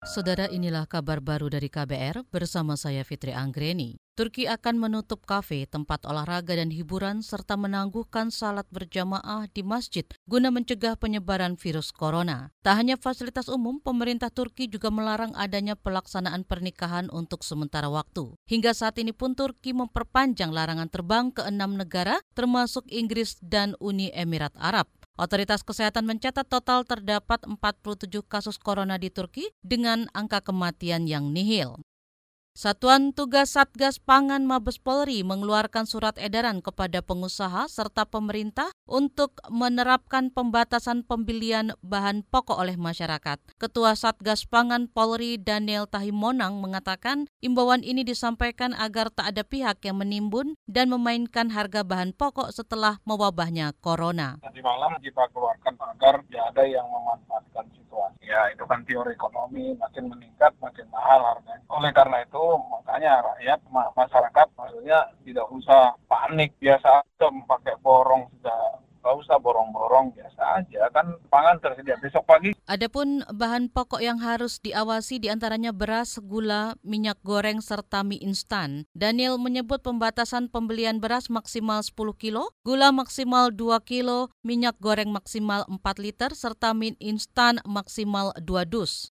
Saudara inilah kabar baru dari KBR bersama saya Fitri Anggreni. Turki akan menutup kafe, tempat olahraga dan hiburan serta menangguhkan salat berjamaah di masjid guna mencegah penyebaran virus corona. Tak hanya fasilitas umum, pemerintah Turki juga melarang adanya pelaksanaan pernikahan untuk sementara waktu. Hingga saat ini pun Turki memperpanjang larangan terbang ke enam negara termasuk Inggris dan Uni Emirat Arab. Otoritas Kesehatan mencatat total terdapat 47 kasus corona di Turki dengan angka kematian yang nihil. Satuan Tugas Satgas Pangan Mabes Polri mengeluarkan surat edaran kepada pengusaha serta pemerintah untuk menerapkan pembatasan pembelian bahan pokok oleh masyarakat. Ketua Satgas Pangan Polri Daniel Tahimonang mengatakan imbauan ini disampaikan agar tak ada pihak yang menimbun dan memainkan harga bahan pokok setelah mewabahnya corona. Tadi malam kita keluarkan agar tidak ada yang memanfaatkan situasi. Ya itu kan teori ekonomi makin meningkat makin mahal. Oleh karena itu makanya rakyat masyarakat maksudnya tidak usah panik biasa aja pakai borong sudah nggak usah borong-borong biasa aja kan pangan tersedia besok pagi. Adapun bahan pokok yang harus diawasi di antaranya beras, gula, minyak goreng serta mie instan. Daniel menyebut pembatasan pembelian beras maksimal 10 kilo, gula maksimal 2 kilo, minyak goreng maksimal 4 liter serta mie instan maksimal 2 dus.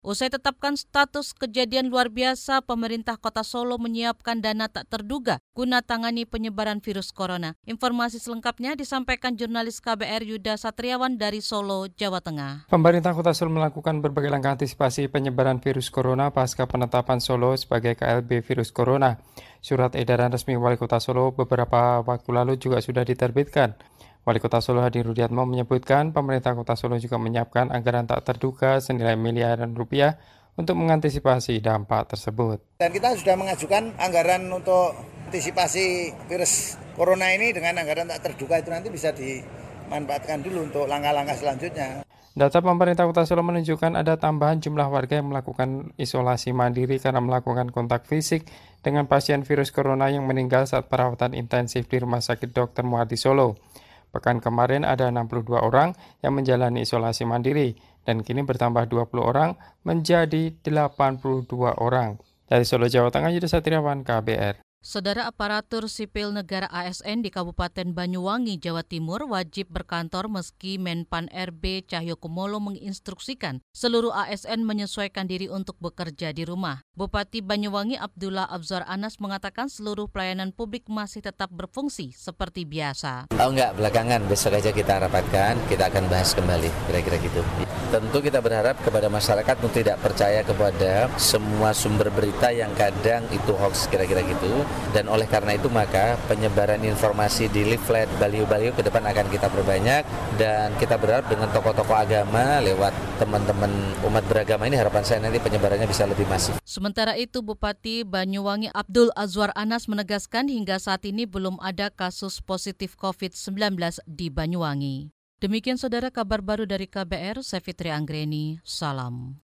Usai tetapkan status kejadian luar biasa, pemerintah kota Solo menyiapkan dana tak terduga guna tangani penyebaran virus corona. Informasi selengkapnya disampaikan jurnalis KBR Yuda Satriawan dari Solo, Jawa Tengah. Pemerintah kota Solo melakukan berbagai langkah antisipasi penyebaran virus corona pasca penetapan Solo sebagai KLB virus corona. Surat edaran resmi Wali Kota Solo beberapa waktu lalu juga sudah diterbitkan. Wali Kota Solo Hadi Rudiatmo menyebutkan pemerintah Kota Solo juga menyiapkan anggaran tak terduga senilai miliaran rupiah untuk mengantisipasi dampak tersebut. Dan kita sudah mengajukan anggaran untuk antisipasi virus corona ini dengan anggaran tak terduga itu nanti bisa dimanfaatkan dulu untuk langkah-langkah selanjutnya. Data pemerintah Kota Solo menunjukkan ada tambahan jumlah warga yang melakukan isolasi mandiri karena melakukan kontak fisik dengan pasien virus corona yang meninggal saat perawatan intensif di Rumah Sakit Dr. Muardi Solo. Pekan kemarin ada 62 orang yang menjalani isolasi mandiri dan kini bertambah 20 orang menjadi 82 orang. Dari Solo, Jawa Tengah, Yudha Satriawan, KBR. Saudara aparatur sipil negara ASN di Kabupaten Banyuwangi, Jawa Timur wajib berkantor meski Menpan RB Cahyokumolo menginstruksikan seluruh ASN menyesuaikan diri untuk bekerja di rumah. Bupati Banyuwangi Abdullah Abzar Anas mengatakan seluruh pelayanan publik masih tetap berfungsi seperti biasa. Oh enggak, belakangan besok aja kita rapatkan, kita akan bahas kembali, kira-kira gitu. Tentu kita berharap kepada masyarakat untuk tidak percaya kepada semua sumber berita yang kadang itu hoax, kira-kira gitu dan oleh karena itu maka penyebaran informasi di leaflet baliho-baliho ke depan akan kita perbanyak dan kita berharap dengan tokoh-tokoh agama lewat teman-teman umat beragama ini harapan saya nanti penyebarannya bisa lebih masif. Sementara itu Bupati Banyuwangi Abdul Azwar Anas menegaskan hingga saat ini belum ada kasus positif COVID-19 di Banyuwangi. Demikian saudara kabar baru dari KBR, saya Fitri Anggreni, salam.